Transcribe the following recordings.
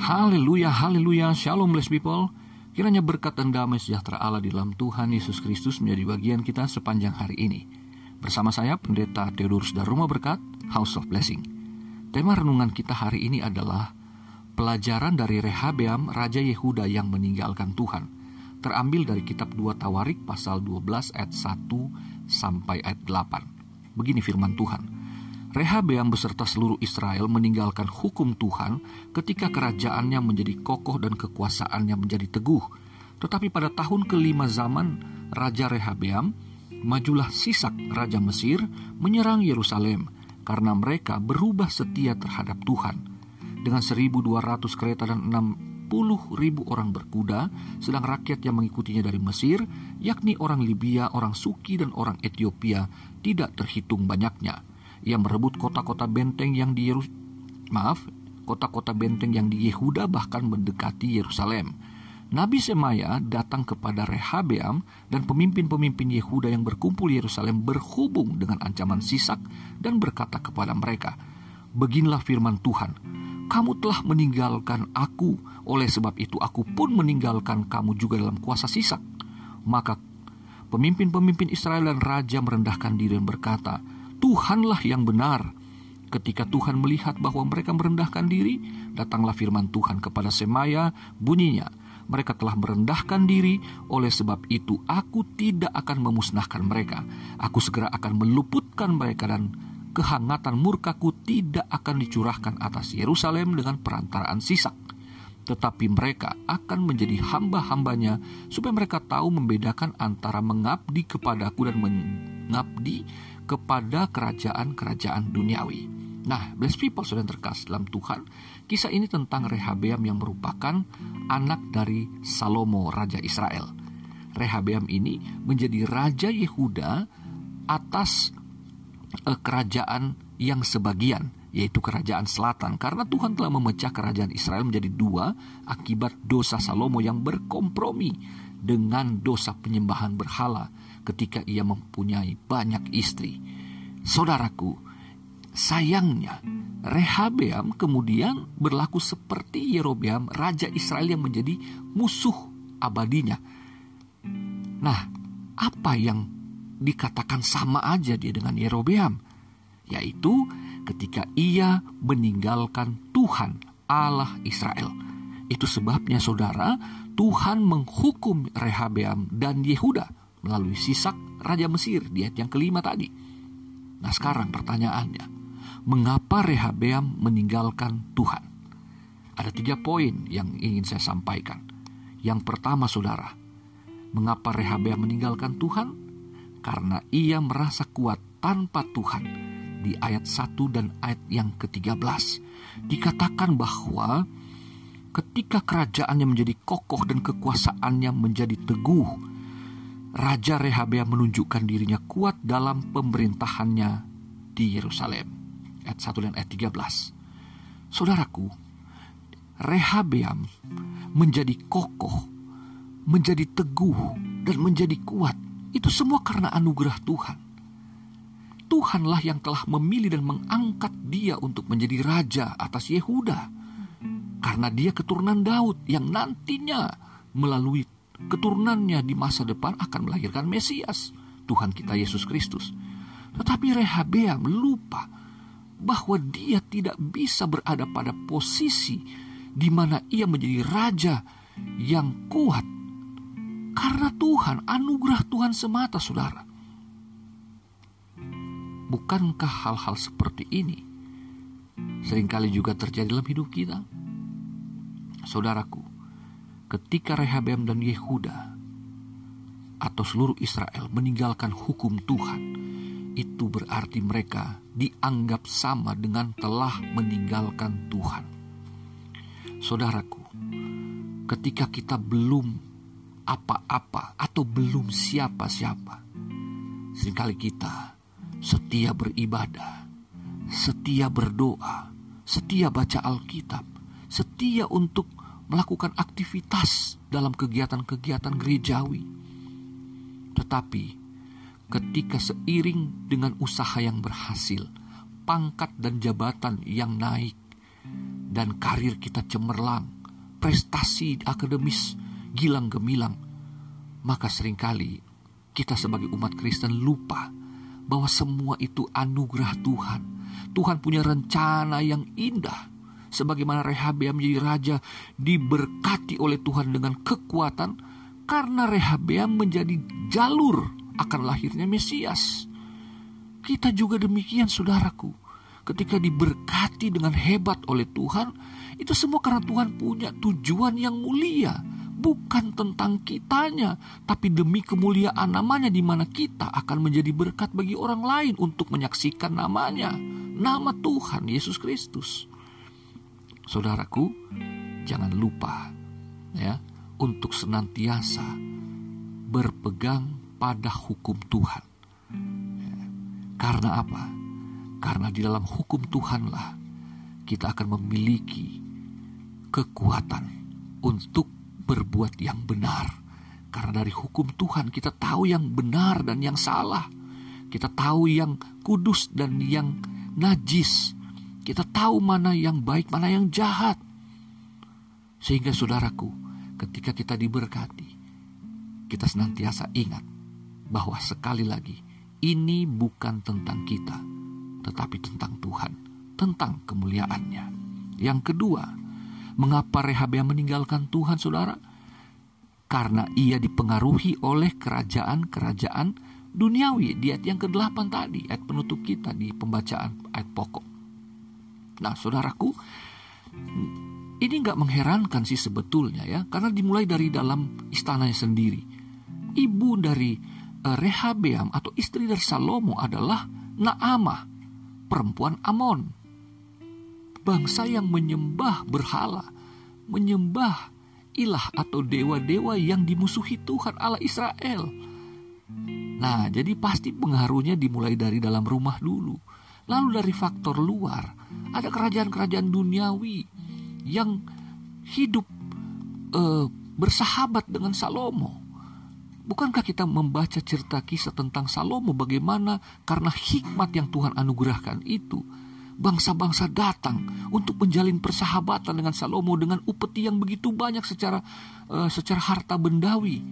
Haleluya, haleluya, shalom blessed people. Kiranya berkat dan damai sejahtera Allah di dalam Tuhan Yesus Kristus menjadi bagian kita sepanjang hari ini. Bersama saya Pendeta Theodorus dan Rumah Berkat, House of Blessing. Tema renungan kita hari ini adalah pelajaran dari Rehabeam, Raja Yehuda yang meninggalkan Tuhan. Terambil dari kitab 2 Tawarik pasal 12 ayat 1 sampai ayat 8. Begini firman Tuhan. Rehabeam beserta seluruh Israel meninggalkan hukum Tuhan ketika kerajaannya menjadi kokoh dan kekuasaannya menjadi teguh. Tetapi pada tahun kelima zaman Raja Rehabeam, majulah Sisak Raja Mesir menyerang Yerusalem karena mereka berubah setia terhadap Tuhan. Dengan 1.200 kereta dan 60 ribu orang berkuda, sedang rakyat yang mengikutinya dari Mesir, yakni orang Libya, orang Suki, dan orang Ethiopia, tidak terhitung banyaknya ia merebut kota-kota benteng yang di Yerus maaf, kota-kota benteng yang di Yehuda bahkan mendekati Yerusalem. Nabi Semaya datang kepada Rehabeam dan pemimpin-pemimpin Yehuda yang berkumpul Yerusalem berhubung dengan ancaman Sisak dan berkata kepada mereka, Beginilah firman Tuhan, kamu telah meninggalkan aku, oleh sebab itu aku pun meninggalkan kamu juga dalam kuasa Sisak. Maka pemimpin-pemimpin Israel dan raja merendahkan diri dan berkata, Tuhanlah yang benar. Ketika Tuhan melihat bahwa mereka merendahkan diri, datanglah firman Tuhan kepada Semaya, bunyinya, mereka telah merendahkan diri, oleh sebab itu aku tidak akan memusnahkan mereka. Aku segera akan meluputkan mereka dan kehangatan murkaku tidak akan dicurahkan atas Yerusalem dengan perantaraan sisak. Tetapi mereka akan menjadi hamba-hambanya supaya mereka tahu membedakan antara mengabdi kepadaku dan mengabdi kepada kerajaan-kerajaan duniawi. Nah, blessed people sudah terkasih dalam Tuhan, kisah ini tentang Rehabeam yang merupakan anak dari Salomo, Raja Israel. Rehabeam ini menjadi Raja Yehuda atas eh, kerajaan yang sebagian, yaitu kerajaan selatan. Karena Tuhan telah memecah kerajaan Israel menjadi dua akibat dosa Salomo yang berkompromi dengan dosa penyembahan berhala ketika ia mempunyai banyak istri. Saudaraku, sayangnya Rehabeam kemudian berlaku seperti Yerobeam, raja Israel yang menjadi musuh abadinya. Nah, apa yang dikatakan sama aja dia dengan Yerobeam? Yaitu ketika ia meninggalkan Tuhan Allah Israel. Itu sebabnya saudara, Tuhan menghukum Rehabeam dan Yehuda melalui Sisak Raja Mesir di ayat yang kelima tadi. Nah sekarang pertanyaannya, mengapa Rehabeam meninggalkan Tuhan? Ada tiga poin yang ingin saya sampaikan. Yang pertama saudara, mengapa Rehabeam meninggalkan Tuhan? Karena ia merasa kuat tanpa Tuhan. Di ayat 1 dan ayat yang ke-13 dikatakan bahwa ketika kerajaannya menjadi kokoh dan kekuasaannya menjadi teguh, Raja Rehabeam menunjukkan dirinya kuat dalam pemerintahannya di Yerusalem. Ayat 1 dan ayat 13. Saudaraku, Rehabeam menjadi kokoh, menjadi teguh, dan menjadi kuat. Itu semua karena anugerah Tuhan. Tuhanlah yang telah memilih dan mengangkat dia untuk menjadi raja atas Yehuda. Karena dia keturunan Daud yang nantinya melalui keturunannya di masa depan akan melahirkan Mesias, Tuhan kita Yesus Kristus. Tetapi Rehabeam lupa bahwa dia tidak bisa berada pada posisi di mana ia menjadi raja yang kuat karena Tuhan, anugerah Tuhan semata, saudara. Bukankah hal-hal seperti ini sering kali juga terjadi dalam hidup kita? Saudaraku, ketika Rehabeam dan Yehuda atau seluruh Israel meninggalkan hukum Tuhan, itu berarti mereka dianggap sama dengan telah meninggalkan Tuhan. Saudaraku, ketika kita belum apa-apa atau belum siapa-siapa, sering kali kita setia beribadah, setia berdoa, setia baca Alkitab, setia untuk melakukan aktivitas dalam kegiatan-kegiatan gerejawi. Tetapi ketika seiring dengan usaha yang berhasil, pangkat dan jabatan yang naik, dan karir kita cemerlang, prestasi akademis gilang gemilang, maka sering kali kita sebagai umat Kristen lupa bahwa semua itu anugerah Tuhan. Tuhan punya rencana yang indah. Sebagaimana Rehabeam menjadi raja diberkati oleh Tuhan dengan kekuatan karena Rehabeam menjadi jalur akan lahirnya Mesias. Kita juga demikian saudaraku. Ketika diberkati dengan hebat oleh Tuhan, itu semua karena Tuhan punya tujuan yang mulia bukan tentang kitanya, tapi demi kemuliaan namanya di mana kita akan menjadi berkat bagi orang lain untuk menyaksikan namanya, nama Tuhan Yesus Kristus. Saudaraku, jangan lupa ya untuk senantiasa berpegang pada hukum Tuhan. Ya. Karena apa? Karena di dalam hukum Tuhanlah kita akan memiliki kekuatan untuk berbuat yang benar. Karena dari hukum Tuhan kita tahu yang benar dan yang salah. Kita tahu yang kudus dan yang najis. Kita tahu mana yang baik, mana yang jahat. Sehingga saudaraku, ketika kita diberkati, kita senantiasa ingat bahwa sekali lagi ini bukan tentang kita, tetapi tentang Tuhan, tentang kemuliaannya. Yang kedua, Mengapa Rehabeam meninggalkan Tuhan saudara? Karena ia dipengaruhi oleh kerajaan-kerajaan duniawi. Di ayat yang ke-8 tadi, ayat penutup kita di pembacaan ayat pokok. Nah saudaraku, ini nggak mengherankan sih sebetulnya ya, karena dimulai dari dalam istananya sendiri. Ibu dari uh, Rehabeam atau istri dari Salomo adalah Naamah, perempuan Amon bangsa yang menyembah berhala, menyembah ilah atau dewa-dewa yang dimusuhi Tuhan Allah Israel. Nah, jadi pasti pengaruhnya dimulai dari dalam rumah dulu. Lalu dari faktor luar, ada kerajaan-kerajaan duniawi yang hidup uh, bersahabat dengan Salomo. Bukankah kita membaca cerita kisah tentang Salomo bagaimana karena hikmat yang Tuhan anugerahkan itu bangsa-bangsa datang untuk menjalin persahabatan dengan Salomo dengan upeti yang begitu banyak secara uh, secara harta bendawi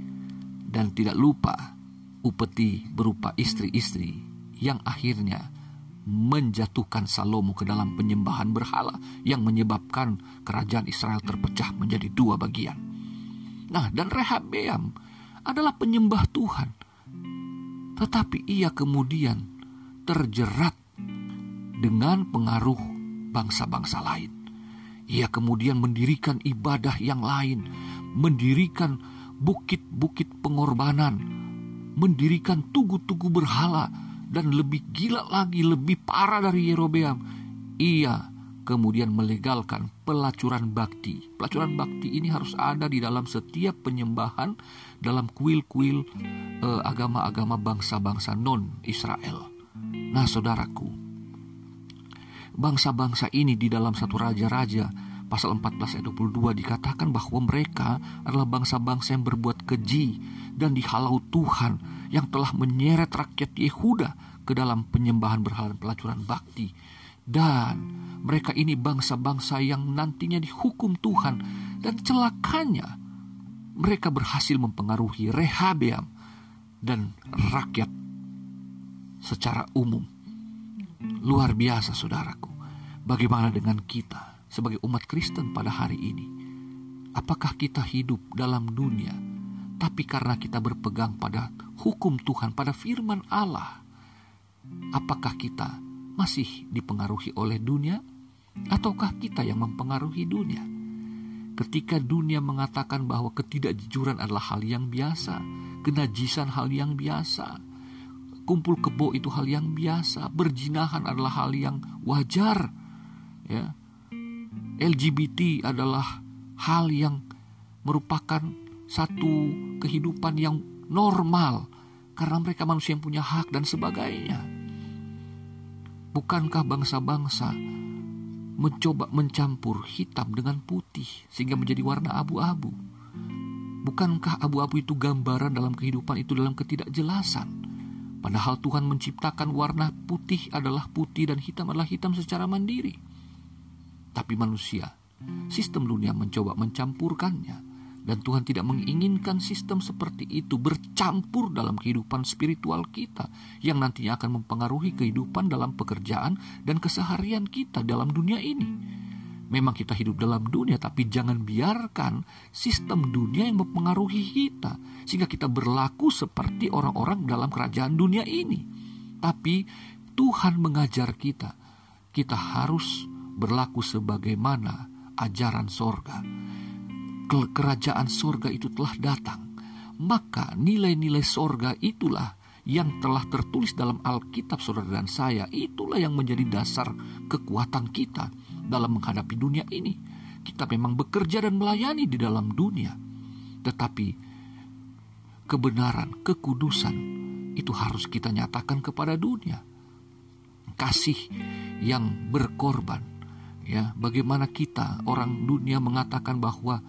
dan tidak lupa upeti berupa istri-istri yang akhirnya menjatuhkan Salomo ke dalam penyembahan berhala yang menyebabkan kerajaan Israel terpecah menjadi dua bagian. Nah, dan Rehabeam adalah penyembah Tuhan. Tetapi ia kemudian terjerat dengan pengaruh bangsa-bangsa lain. Ia kemudian mendirikan ibadah yang lain, mendirikan bukit-bukit pengorbanan, mendirikan tugu-tugu berhala, dan lebih gila lagi, lebih parah dari Yerobeam. Ia kemudian melegalkan pelacuran bakti. Pelacuran bakti ini harus ada di dalam setiap penyembahan dalam kuil-kuil eh, agama-agama bangsa-bangsa non-Israel. Nah, saudaraku, bangsa-bangsa ini di dalam satu raja-raja pasal 14 ayat 22 dikatakan bahwa mereka adalah bangsa-bangsa yang berbuat keji dan dihalau Tuhan yang telah menyeret rakyat Yehuda ke dalam penyembahan berhala dan pelacuran bakti. Dan mereka ini bangsa-bangsa yang nantinya dihukum Tuhan dan celakanya mereka berhasil mempengaruhi Rehabeam dan rakyat secara umum Luar biasa saudaraku. Bagaimana dengan kita sebagai umat Kristen pada hari ini? Apakah kita hidup dalam dunia, tapi karena kita berpegang pada hukum Tuhan, pada firman Allah, apakah kita masih dipengaruhi oleh dunia, ataukah kita yang mempengaruhi dunia? Ketika dunia mengatakan bahwa ketidakjujuran adalah hal yang biasa, kenajisan hal yang biasa, kumpul kebo itu hal yang biasa, berjinahan adalah hal yang wajar. Ya. LGBT adalah hal yang merupakan satu kehidupan yang normal karena mereka manusia yang punya hak dan sebagainya. Bukankah bangsa-bangsa mencoba mencampur hitam dengan putih sehingga menjadi warna abu-abu? Bukankah abu-abu itu gambaran dalam kehidupan itu dalam ketidakjelasan? Padahal Tuhan menciptakan warna putih adalah putih dan hitam adalah hitam secara mandiri. Tapi manusia, sistem dunia mencoba mencampurkannya dan Tuhan tidak menginginkan sistem seperti itu bercampur dalam kehidupan spiritual kita yang nantinya akan mempengaruhi kehidupan dalam pekerjaan dan keseharian kita dalam dunia ini. Memang kita hidup dalam dunia, tapi jangan biarkan sistem dunia yang mempengaruhi kita, sehingga kita berlaku seperti orang-orang dalam kerajaan dunia ini. Tapi Tuhan mengajar kita, kita harus berlaku sebagaimana ajaran sorga. Kerajaan sorga itu telah datang, maka nilai-nilai sorga itulah yang telah tertulis dalam Alkitab saudara dan saya, itulah yang menjadi dasar kekuatan kita dalam menghadapi dunia ini. Kita memang bekerja dan melayani di dalam dunia, tetapi kebenaran, kekudusan itu harus kita nyatakan kepada dunia. Kasih yang berkorban, ya, bagaimana kita orang dunia mengatakan bahwa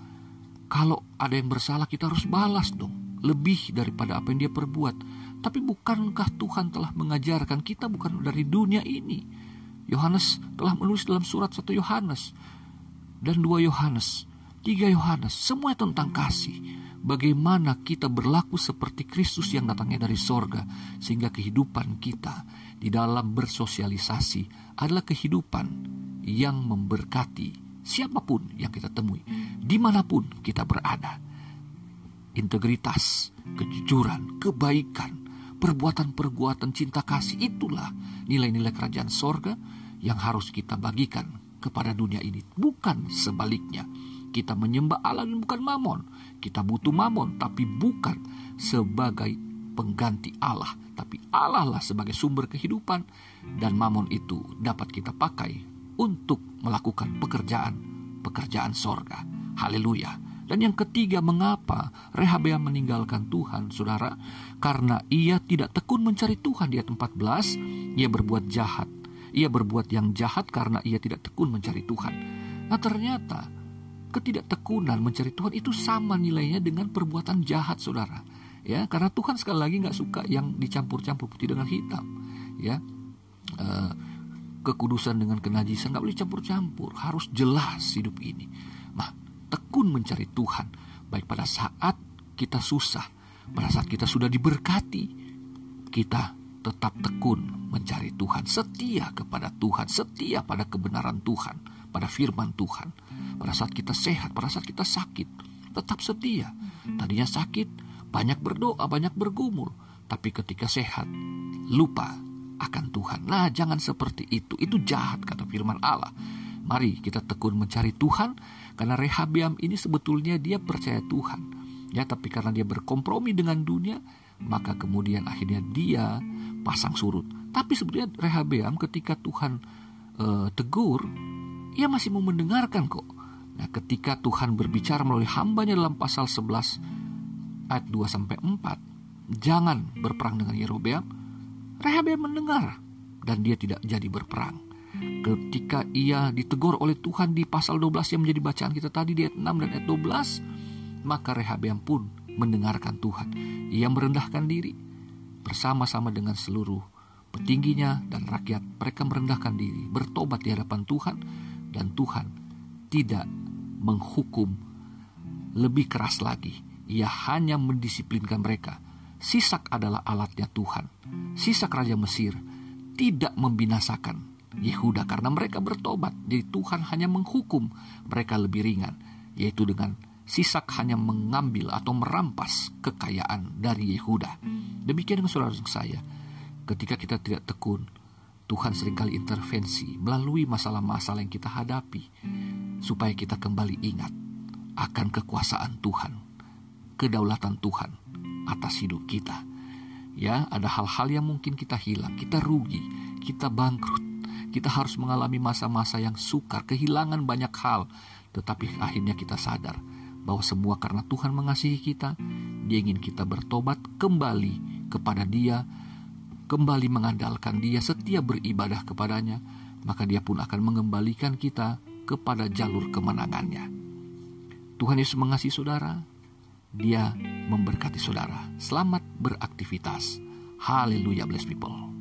kalau ada yang bersalah kita harus balas dong. Lebih daripada apa yang dia perbuat. Tapi bukankah Tuhan telah mengajarkan kita bukan dari dunia ini. Yohanes telah menulis dalam surat 1 Yohanes dan 2 Yohanes, 3 Yohanes, semua tentang kasih. Bagaimana kita berlaku seperti Kristus yang datangnya dari sorga, sehingga kehidupan kita di dalam bersosialisasi adalah kehidupan yang memberkati siapa pun yang kita temui, di mana pun kita berada. Integritas, kejujuran, kebaikan, perbuatan-perbuatan cinta kasih itulah nilai-nilai kerajaan sorga yang harus kita bagikan kepada dunia ini. Bukan sebaliknya. Kita menyembah Allah dan bukan mamon. Kita butuh mamon, tapi bukan sebagai pengganti Allah. Tapi Allah lah sebagai sumber kehidupan dan mamon itu dapat kita pakai untuk melakukan pekerjaan pekerjaan sorga. Haleluya. Dan yang ketiga, mengapa Rehabeam meninggalkan Tuhan, saudara? Karena ia tidak tekun mencari Tuhan. Di ayat 14, ia berbuat jahat. Ia berbuat yang jahat karena ia tidak tekun mencari Tuhan. Nah ternyata, ketidaktekunan mencari Tuhan itu sama nilainya dengan perbuatan jahat, saudara. Ya, karena Tuhan sekali lagi nggak suka yang dicampur-campur putih dengan hitam. Ya, uh, kekudusan dengan kenajisan nggak boleh campur-campur harus jelas hidup ini. Nah tekun mencari Tuhan. Baik pada saat kita susah pada saat kita sudah diberkati kita tetap tekun mencari Tuhan. Setia kepada Tuhan setia pada kebenaran Tuhan pada firman Tuhan. Pada saat kita sehat pada saat kita sakit tetap setia. Tadinya sakit banyak berdoa banyak bergumul tapi ketika sehat lupa akan Tuhan. Nah, jangan seperti itu. Itu jahat kata firman Allah. Mari kita tekun mencari Tuhan karena Rehabiam ini sebetulnya dia percaya Tuhan. Ya, tapi karena dia berkompromi dengan dunia, maka kemudian akhirnya dia pasang surut. Tapi sebetulnya Rehabiam ketika Tuhan uh, tegur, ia masih mau mendengarkan kok. Nah, ketika Tuhan berbicara melalui hambanya dalam pasal 11 ayat 2 sampai 4, jangan berperang dengan Yerobeam, Rehabeam mendengar dan dia tidak jadi berperang. Ketika ia ditegur oleh Tuhan di pasal 12 yang menjadi bacaan kita tadi di ayat 6 dan ayat 12, maka Rehabeam pun mendengarkan Tuhan. Ia merendahkan diri bersama-sama dengan seluruh petingginya dan rakyat. Mereka merendahkan diri, bertobat di hadapan Tuhan dan Tuhan tidak menghukum lebih keras lagi. Ia hanya mendisiplinkan mereka Sisak adalah alatnya Tuhan. Sisak Raja Mesir tidak membinasakan Yehuda karena mereka bertobat. Jadi Tuhan hanya menghukum mereka lebih ringan, yaitu dengan Sisak hanya mengambil atau merampas kekayaan dari Yehuda. Demikian dengan saudara saya, ketika kita tidak tekun, Tuhan sering kali intervensi melalui masalah-masalah yang kita hadapi, supaya kita kembali ingat akan kekuasaan Tuhan, kedaulatan Tuhan, atas hidup kita. Ya, ada hal-hal yang mungkin kita hilang, kita rugi, kita bangkrut. Kita harus mengalami masa-masa yang sukar, kehilangan banyak hal, tetapi akhirnya kita sadar bahwa semua karena Tuhan mengasihi kita, Dia ingin kita bertobat kembali kepada Dia, kembali mengandalkan Dia, setia beribadah kepadanya, maka Dia pun akan mengembalikan kita kepada jalur kemenangannya. Tuhan Yesus mengasihi saudara, dia memberkati saudara. Selamat beraktivitas. Haleluya, bless people.